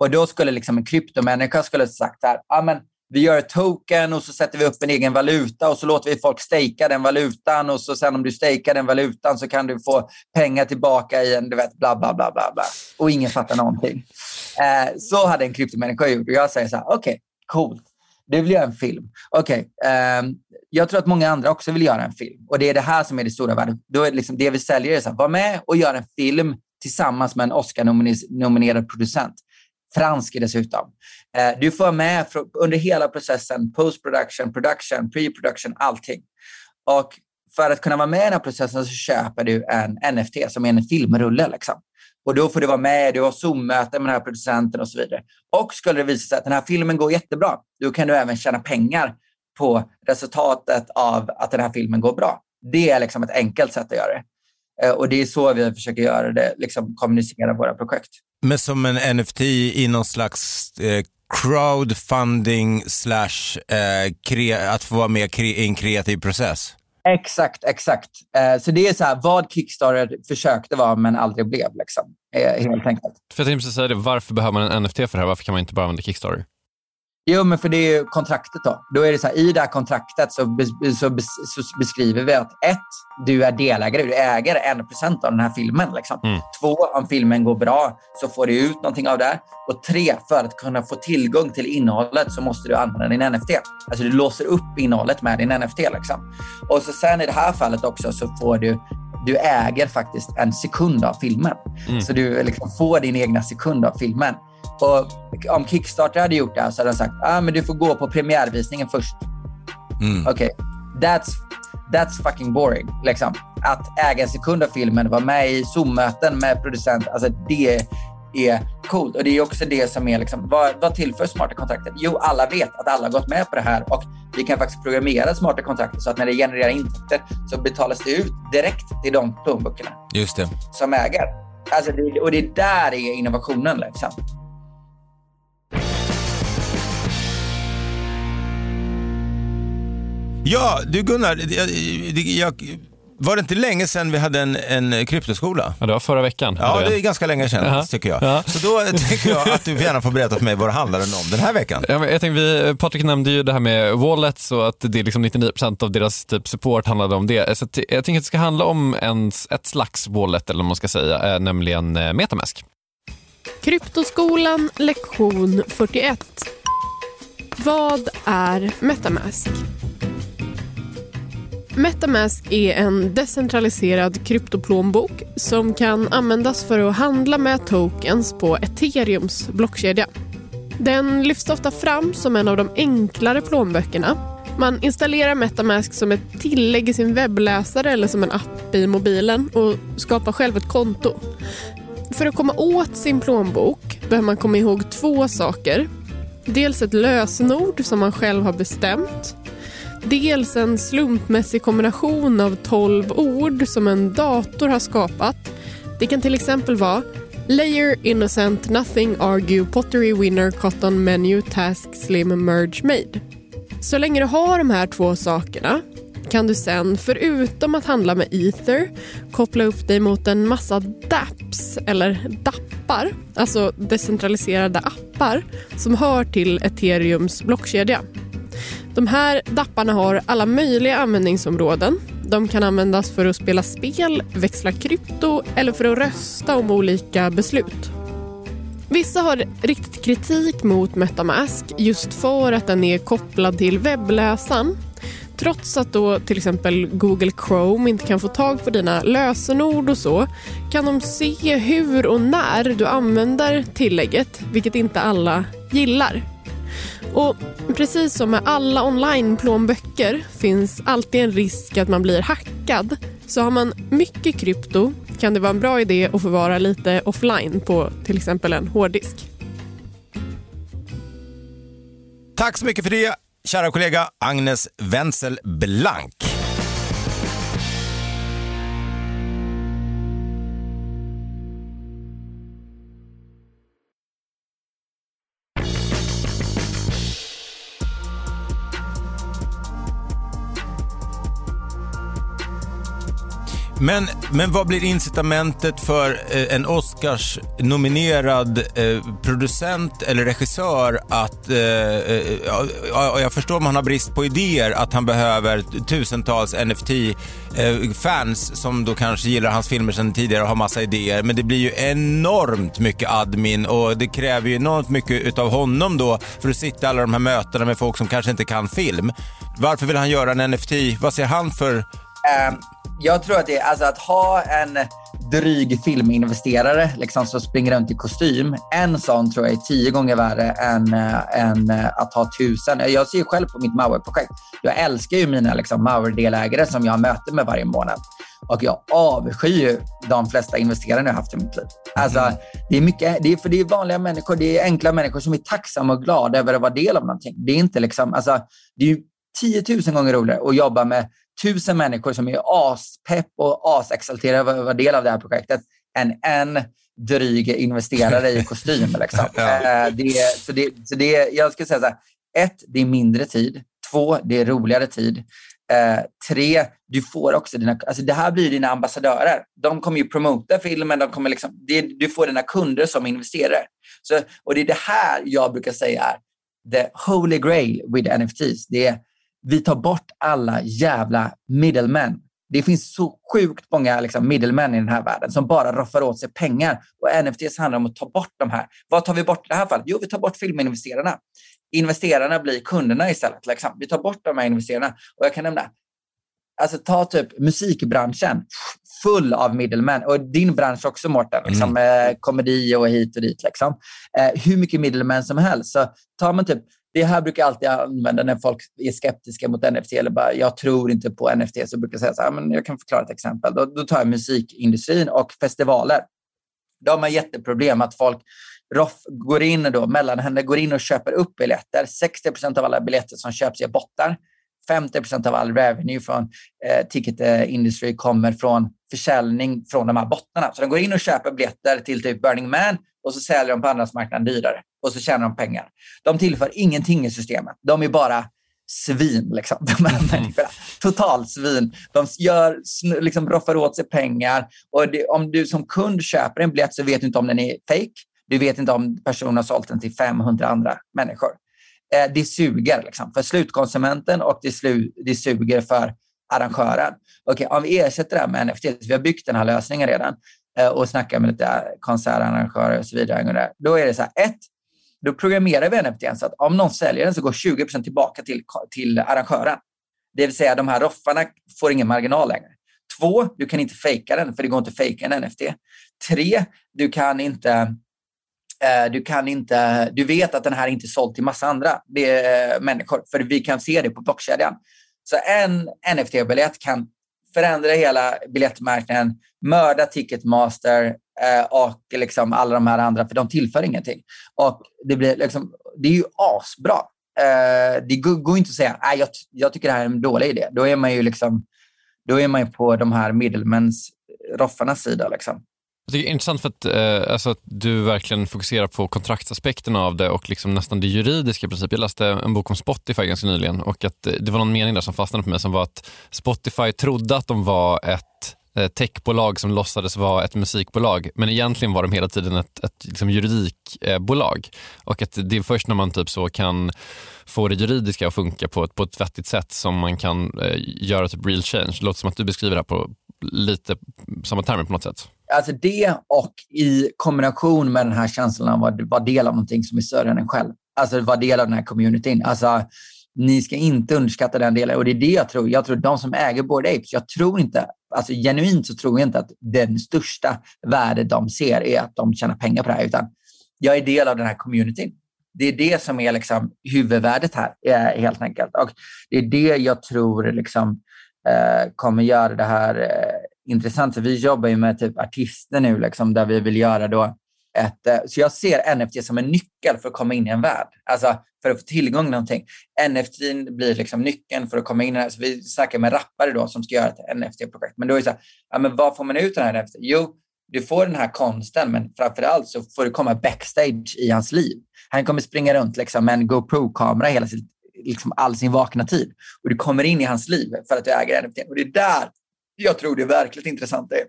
Och då skulle liksom en kryptomänniska skulle sagt här, ah, men vi gör ett token och så sätter vi upp en egen valuta och så låter vi folk stejka den valutan och så sen om du stejkar den valutan så kan du få pengar tillbaka i en, du vet, bla bla bla bla bla. Och ingen fattar någonting. Eh, så hade en kryptomänniska gjort och jag säger så här, okej, okay, coolt. Du vill göra en film. Okej, okay, um, jag tror att många andra också vill göra en film. Och det är det här som är det stora värdet. Då är det, liksom, det vi säljer är så här, var med och gör en film tillsammans med en Oscar-nominerad producent. Fransk dessutom. Uh, du får vara med under hela processen, post-production, production, pre-production, allting. Och för att kunna vara med i den här processen så köper du en NFT som är en filmrulle. Liksom. Och då får du vara med, du har Zoom-möte med den här producenten och så vidare. Och skulle det visa sig att den här filmen går jättebra, då kan du även tjäna pengar på resultatet av att den här filmen går bra. Det är liksom ett enkelt sätt att göra det. Eh, och det är så vi försöker göra det, liksom kommunicera våra projekt. Men som en NFT i någon slags eh, crowdfunding slash eh, att få vara med i en kreativ process? Exakt, exakt. Eh, så det är så här, vad Kickstarter försökte vara men aldrig blev. Liksom, eh, helt enkelt. För jag tänkte säga det, varför behöver man en NFT för det här? Varför kan man inte bara använda Kickstarter? Jo, men för det är ju kontraktet då. Då är det så här, I det här kontraktet så, bes, så, bes, så, beskriver vi att ett, du är delägare, du äger en procent av den här filmen. Liksom. Mm. Två, om filmen går bra så får du ut någonting av det. Och tre, för att kunna få tillgång till innehållet så måste du använda din NFT. Alltså du låser upp innehållet med din NFT. Liksom. Och så sen i det här fallet också så får du du äger faktiskt en sekund av filmen. Mm. Så du liksom får din egna sekund av filmen. Och om Kickstarter hade gjort det så hade de sagt ah, men du får gå på premiärvisningen först. Mm. Okej, okay. that's, that's fucking boring. Liksom. Att äga en sekund av filmen, vara med i Zoom-möten med producent, alltså det är coolt. Och det är också det som är, liksom, vad, vad tillför smarta kontraktet? Jo, alla vet att alla har gått med på det här och vi kan faktiskt programmera smarta kontraktet så att när det genererar intäkter så betalas det ut direkt till de plånböckerna Just det. som äger. Alltså det, och det är där är innovationen. Liksom. Ja, du Gunnar, jag, jag, var det inte länge sedan vi hade en, en kryptoskola? Ja, det var förra veckan. Ja, det är ganska länge sedan uh -huh. tycker jag. Uh -huh. Så då tycker jag att du gärna får berätta för mig vad det handlar om den här veckan. Ja, men jag tänkte, vi, Patrik nämnde ju det här med wallets och att det är liksom 99% av deras typ support handlade om det. Så jag tänker att det ska handla om en, ett slags wallet, eller vad man ska säga, eh, nämligen eh, Metamask. Kryptoskolan lektion 41. Vad är Metamask? Metamask är en decentraliserad kryptoplånbok som kan användas för att handla med tokens på ethereums blockkedja. Den lyfts ofta fram som en av de enklare plånböckerna. Man installerar Metamask som ett tillägg i sin webbläsare eller som en app i mobilen och skapar själv ett konto. För att komma åt sin plånbok behöver man komma ihåg två saker. Dels ett lösenord som man själv har bestämt Dels en slumpmässig kombination av 12 ord som en dator har skapat. Det kan till exempel vara Layer, Innocent, Nothing, Argue, Pottery, Winner, Cotton, Menu, Task, Slim, Merge, Made. Så länge du har de här två sakerna kan du sen, förutom att handla med Ether, koppla upp dig mot en massa dApps, eller dappar, alltså decentraliserade appar som hör till ethereums blockkedja. De här dapparna har alla möjliga användningsområden. De kan användas för att spela spel, växla krypto eller för att rösta om olika beslut. Vissa har riktat kritik mot Metamask just för att den är kopplad till webbläsaren. Trots att då till exempel Google Chrome inte kan få tag på dina lösenord och så kan de se hur och när du använder tillägget, vilket inte alla gillar. Och precis som med alla online-plånböcker finns alltid en risk att man blir hackad. Så har man mycket krypto kan det vara en bra idé att förvara lite offline på till exempel en hårddisk. Tack så mycket för det, kära kollega Agnes Wenzel Blank. Men, men vad blir incitamentet för eh, en Oscars-nominerad eh, producent eller regissör att, eh, eh jag förstår om han har brist på idéer, att han behöver tusentals NFT-fans eh, som då kanske gillar hans filmer sedan tidigare och har massa idéer. Men det blir ju enormt mycket admin och det kräver ju enormt mycket utav honom då för att sitta i alla de här mötena med folk som kanske inte kan film. Varför vill han göra en NFT? Vad ser han för Um, jag tror att det är alltså att ha en dryg filminvesterare liksom, som springer runt i kostym. En sån tror jag är tio gånger värre än, äh, än äh, att ha tusen. Jag ser ju själv på mitt Mauer-projekt. Jag älskar ju mina liksom, Mauer-delägare som jag möter med varje månad. Och jag avskyr ju de flesta investerare jag haft i mitt liv. Alltså, mm. det är mycket, det är, för det är vanliga människor, det är enkla människor som är tacksamma och glada över att vara del av någonting. Det är inte liksom, alltså, det är ju tiotusen gånger roligare att jobba med tusen människor som är aspepp och asexalterade över att vara del av det här projektet än en dryg investerare i kostym. Liksom. ja. Eh, det, så det, så det, jag skulle säga så här, ett, det är mindre tid. Två, det är roligare tid. Eh, tre, du får också dina, alltså det här blir dina ambassadörer. De kommer ju promota filmen, de kommer liksom, det, du får dina kunder som investerare. Så, och det är det här jag brukar säga är the holy grail with NFTs. Det är vi tar bort alla jävla middlemen. Det finns så sjukt många liksom, middlemen i den här världen som bara roffar åt sig pengar. Och NFTs handlar om att ta bort de här. Vad tar vi bort i det här fallet? Jo, vi tar bort filminvesterarna. Investerarna blir kunderna istället. Liksom. Vi tar bort de här investerarna. Och jag kan nämna, alltså ta typ musikbranschen full av middlemen. Och din bransch också, Mårten. Liksom, mm. eh, komedi och hit och dit. Liksom. Eh, hur mycket middlemen som helst. Så tar man typ det här brukar jag alltid använda när folk är skeptiska mot NFT eller bara jag tror inte på NFT. Så brukar jag säga så här, men jag kan förklara ett exempel. Då, då tar jag musikindustrin och festivaler. De har jätteproblem att folk Roff går in då, mellanhänder går in och köper upp biljetter. 60 procent av alla biljetter som köps är bottar. 50 procent av all revenue från eh, ticket industry kommer från försäljning från de här bottarna. Så de går in och köper biljetter till typ Burning Man och så säljer de på andrahandsmarknaden dyrare och så tjänar de pengar. De tillför ingenting i systemet. De är bara svin, liksom, de här mm. människorna. Totalt svin. De gör, liksom, roffar åt sig pengar. Och det, om du som kund köper en biljett så vet du inte om den är fake. Du vet inte om personen har sålt den till 500 andra människor. Eh, det suger liksom, för slutkonsumenten och det, slu, det suger för arrangören. Okej, okay, om vi ersätter det här med NFT, vi har byggt den här lösningen redan eh, och snackar med lite eh, konsertarrangörer och så vidare. Då är det så här, ett, då programmerar vi NFT så att om någon säljer den så går 20% tillbaka till, till arrangören. Det vill säga de här roffarna får ingen marginal längre. Två, du kan inte fejka den för det går inte att fejka en NFT. Tre, du kan inte Eh, du kan inte, du vet att den här inte är såld till massa andra det är människor, för vi kan se det på blockkedjan. Så en NFT-biljett kan förändra hela biljettmarknaden, mörda Ticketmaster eh, och liksom alla de här andra, för de tillför ingenting. Och det, blir liksom, det är ju asbra. Det går, går inte att säga att jag, jag tycker det här är en dålig idé. Då är man ju liksom, då är man ju på de här middlemens, roffarnas sida. Liksom. Jag tycker det är intressant för att, eh, alltså att du verkligen fokuserar på kontraktsaspekten av det och liksom nästan det juridiska i princip. Jag läste en bok om Spotify ganska nyligen och att eh, det var någon mening där som fastnade på mig som var att Spotify trodde att de var ett eh, techbolag som låtsades vara ett musikbolag men egentligen var de hela tiden ett, ett liksom juridikbolag. Och att det är först när man typ så kan få det juridiska att funka på ett, på ett vettigt sätt som man kan eh, göra typ real change. Det låter som att du beskriver det här på lite samma termer på något sätt. Alltså det och i kombination med den här känslan av att vara del av någonting som är större än en själv. Alltså vara del av den här communityn. Alltså, ni ska inte underskatta den delen. Och det är det jag tror. Jag tror de som äger Bored Apes, jag tror inte, alltså genuint så tror jag inte att den största värdet de ser är att de tjänar pengar på det här, utan jag är del av den här communityn. Det är det som är liksom huvudvärdet här, eh, helt enkelt. Och det är det jag tror liksom, eh, kommer göra det här eh, intressant. Så vi jobbar ju med typ artister nu liksom, där vi vill göra då ett, eh, så jag ser NFT som en nyckel för att komma in i en värld. Alltså för att få tillgång till någonting. NFT blir liksom nyckeln för att komma in i det. Så vi snackar med rappare då som ska göra ett NFT-projekt. Men då är det så här, ja, men vad får man ut av den här NFT? Jo, du får den här konsten, men framför allt så får du komma backstage i hans liv. Han kommer springa runt liksom, med en GoPro-kamera hela sitt, liksom, all sin vakna tid. Och du kommer in i hans liv för att du äger NFT. Och det är där jag tror det är verkligt intressant är.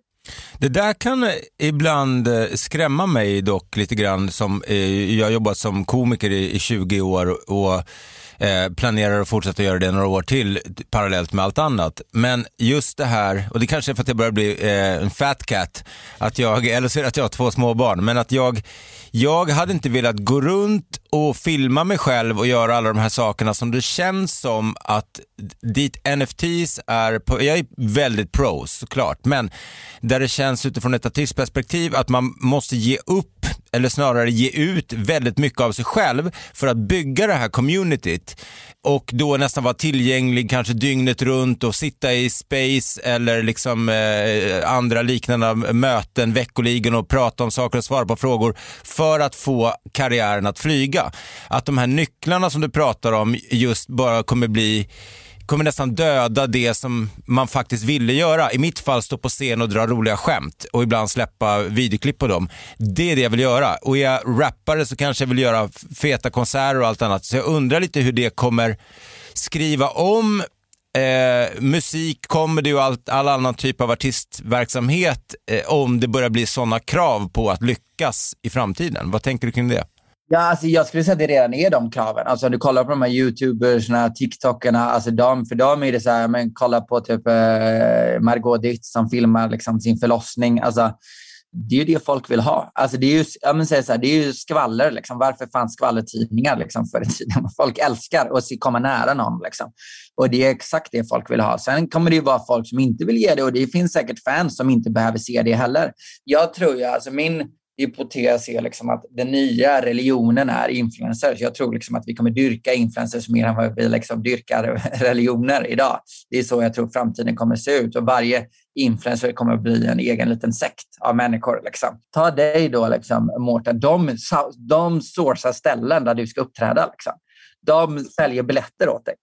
Det där kan eh, ibland eh, skrämma mig dock lite grann. Som, eh, jag har jobbat som komiker i, 20 år och eh, planerar att fortsätta göra det några år till parallellt med allt annat. Men just det här, och det kanske är för att jag börjar bli eh, en fat cat, att jag, eller så är det att jag har två små barn, men att jag, jag hade inte velat gå runt och filma mig själv och göra alla de här sakerna som det känns som att dit NFTs är, på, jag är väldigt pro såklart, men där det känns utifrån ett artistperspektiv att man måste ge upp eller snarare ge ut väldigt mycket av sig själv för att bygga det här communityt och då nästan vara tillgänglig kanske dygnet runt och sitta i space eller liksom eh, andra liknande möten veckoligen och prata om saker och svara på frågor för att få karriären att flyga. Att de här nycklarna som du pratar om just bara kommer bli kommer nästan döda det som man faktiskt ville göra. I mitt fall stå på scen och dra roliga skämt och ibland släppa videoklipp på dem. Det är det jag vill göra. Och är jag rappare så kanske jag vill göra feta konserter och allt annat. Så jag undrar lite hur det kommer skriva om eh, musik, comedy och allt, all annan typ av artistverksamhet eh, om det börjar bli sådana krav på att lyckas i framtiden. Vad tänker du kring det? Ja, alltså jag skulle säga att det redan är de kraven. Alltså om du kollar på de här youtubersna, tiktokerna, alltså de, för dem är det så här, men kolla på typ eh, Margot Dietz som filmar liksom sin förlossning. Alltså, det är ju det folk vill ha. Alltså det är ju, jag men så här, det är ju skvaller. Liksom. Varför fanns skvallertidningar liksom, förr i tiden? Folk älskar att komma nära någon. Liksom. Och Det är exakt det folk vill ha. Sen kommer det ju vara folk som inte vill ge det och det finns säkert fans som inte behöver se det heller. Jag tror ju, alltså min hypotes är liksom att den nya religionen är influencers. Jag tror liksom att vi kommer dyrka influencers mer än vad vi liksom dyrkar religioner idag. Det är så jag tror framtiden kommer se ut och varje influencer kommer att bli en egen liten sekt av människor. Liksom. Ta dig då, liksom, Mårten. De, de sourcar ställen där du ska uppträda. Liksom. De säljer biljetter åt dig.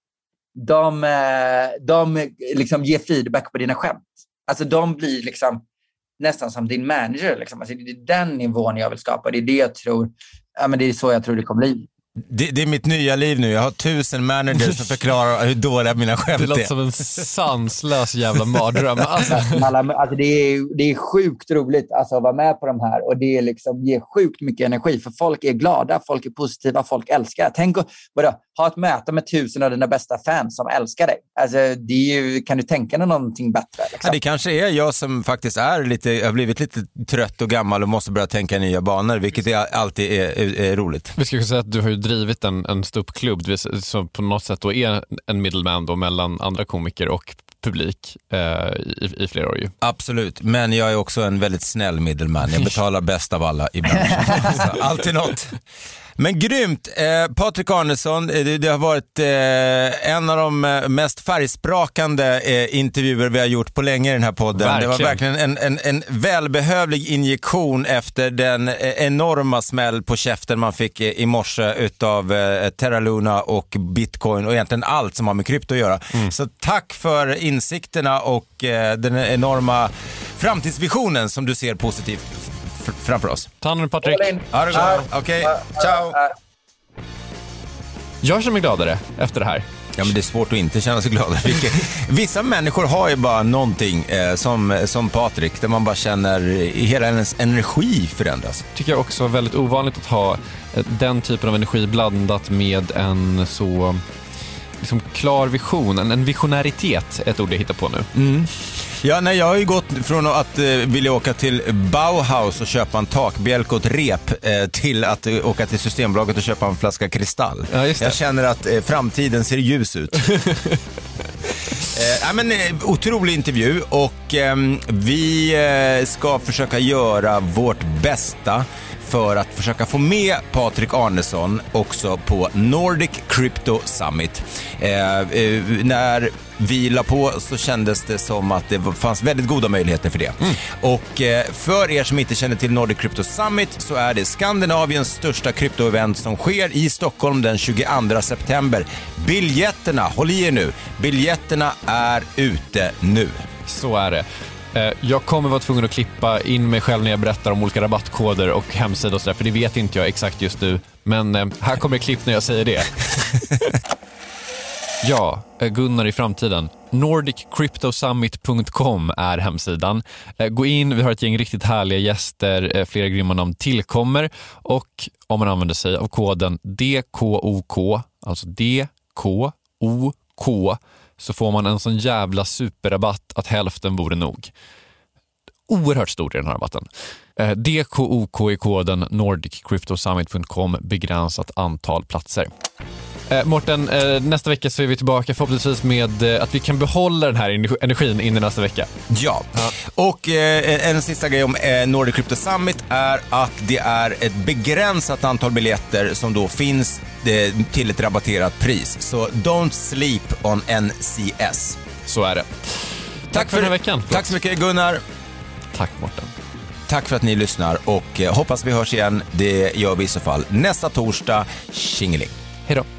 De, eh, de liksom ger feedback på dina skämt. Alltså de blir liksom nästan som din manager. Liksom. Alltså, det är den nivån jag vill skapa. Det är det jag tror, ja, men det är så jag tror det kommer bli. Det, det, är mitt nya liv nu. Jag har tusen managers som förklarar hur dåliga mina skämt är. Det låter som en sanslös jävla mardröm. Alltså. alltså det, är, det är sjukt roligt alltså, att vara med på de här och det är liksom, ger sjukt mycket energi för folk är glada, folk är positiva, folk älskar. Tänk att ha ett möte med tusen av dina bästa fans som älskar dig. Alltså, det är ju, kan du tänka dig någonting bättre? Liksom? Ja, det kanske är jag som faktiskt är lite, har blivit lite trött och gammal och måste börja tänka nya banor, vilket är, alltid är, är, är roligt. Vi ska säga att du har drivit en, en ståuppklubb som på något sätt då är en middleman då mellan andra komiker och publik eh, i, i, flera år. Ju. Absolut, men jag är också en väldigt snäll middleman. Jag betalar bäst av alla i branschen. Alltid något. Men grymt! Eh, Patrik Arnesson, eh, det, det, har varit eh, en av de eh, mest färgsprakande eh, intervjuer vi har gjort på länge i den här podden. Verkligen. Det var verkligen en, en, en välbehövlig injektion efter den eh, enorma smäll på käften man fick i morse utav eh, Terra Luna och bitcoin och egentligen allt som har med krypto att göra. Mm. Så tack för insikterna och den enorma framtidsvisionen som du ser positivt framför oss. Ta hand om Patrik. Ha det. Okej, ciao. Jag känner mig gladare efter det här. Ja, men det är svårt att inte känna sig glad. Vissa människor har ju bara någonting eh, som, som Patrik, där man bara känner hela ens energi förändras. Tycker jag också är väldigt ovanligt att ha eh, den typen av energi blandat med en så liksom klar vision, en, en visionäritet, ett ord jag hittar på nu. Mm. Ja, nej, jag har ju gått från att eh, vilja åka till Bauhaus och köpa en takbjälk och ett rep eh, till att eh, åka till Systembolaget och köpa en flaska kristall. Ja, jag känner att eh, framtiden ser ljus ut. Eh, men, eh, otrolig intervju och ehm, vi eh, ska försöka göra vårt bästa för att försöka få med Patrik Arnesson också på Nordic Crypto Summit. Eh, eh, när vi la på så kändes det som att det fanns väldigt goda möjligheter för det. Mm. Och eh, för er som inte känner till Nordic Crypto Summit så är det Skandinaviens största kryptoevent som sker i Stockholm den 22 september. Biljetterna, håll i er nu, biljetterna är ute nu. Så är det. Eh, jag kommer vara tvungen att klippa in mig själv när jag berättar om olika rabattkoder och hemsida och sådär, för det vet inte jag exakt just nu. Men eh, här kommer klipp när jag säger det. ja, eh, Gunnar i framtiden. NordicCryptoSummit.com är hemsidan. Gå in, vi har ett gäng riktigt härliga gäster, flera grymma namn tillkommer och om man använder sig av koden DKOK, alltså DKOK, så får man en sån jävla superrabatt att hälften vore nog. oerhört stor i den här rabatten. Eh, DKOK i koden nordiccryptosummit.com, begränsat antal platser. Eh, Mårten, eh, nästa vecka så är vi tillbaka förhoppningsvis med eh, att vi kan behålla den här energi- energin in i nästa vecka. Ja, och eh, en sista grej om eh, Nordic Crypto Summit är att det är ett begränsat antal biljetter som då finns eh, till ett rabatterat pris. Så don't sleep on NCS. Så är det. Tack för den här veckan. Tack så mycket Gunnar. Tack Mårten. Tack för att ni lyssnar och eh, hoppas vi hörs igen. Det gör vi i så fall nästa torsdag. Tjingeling. Hej då.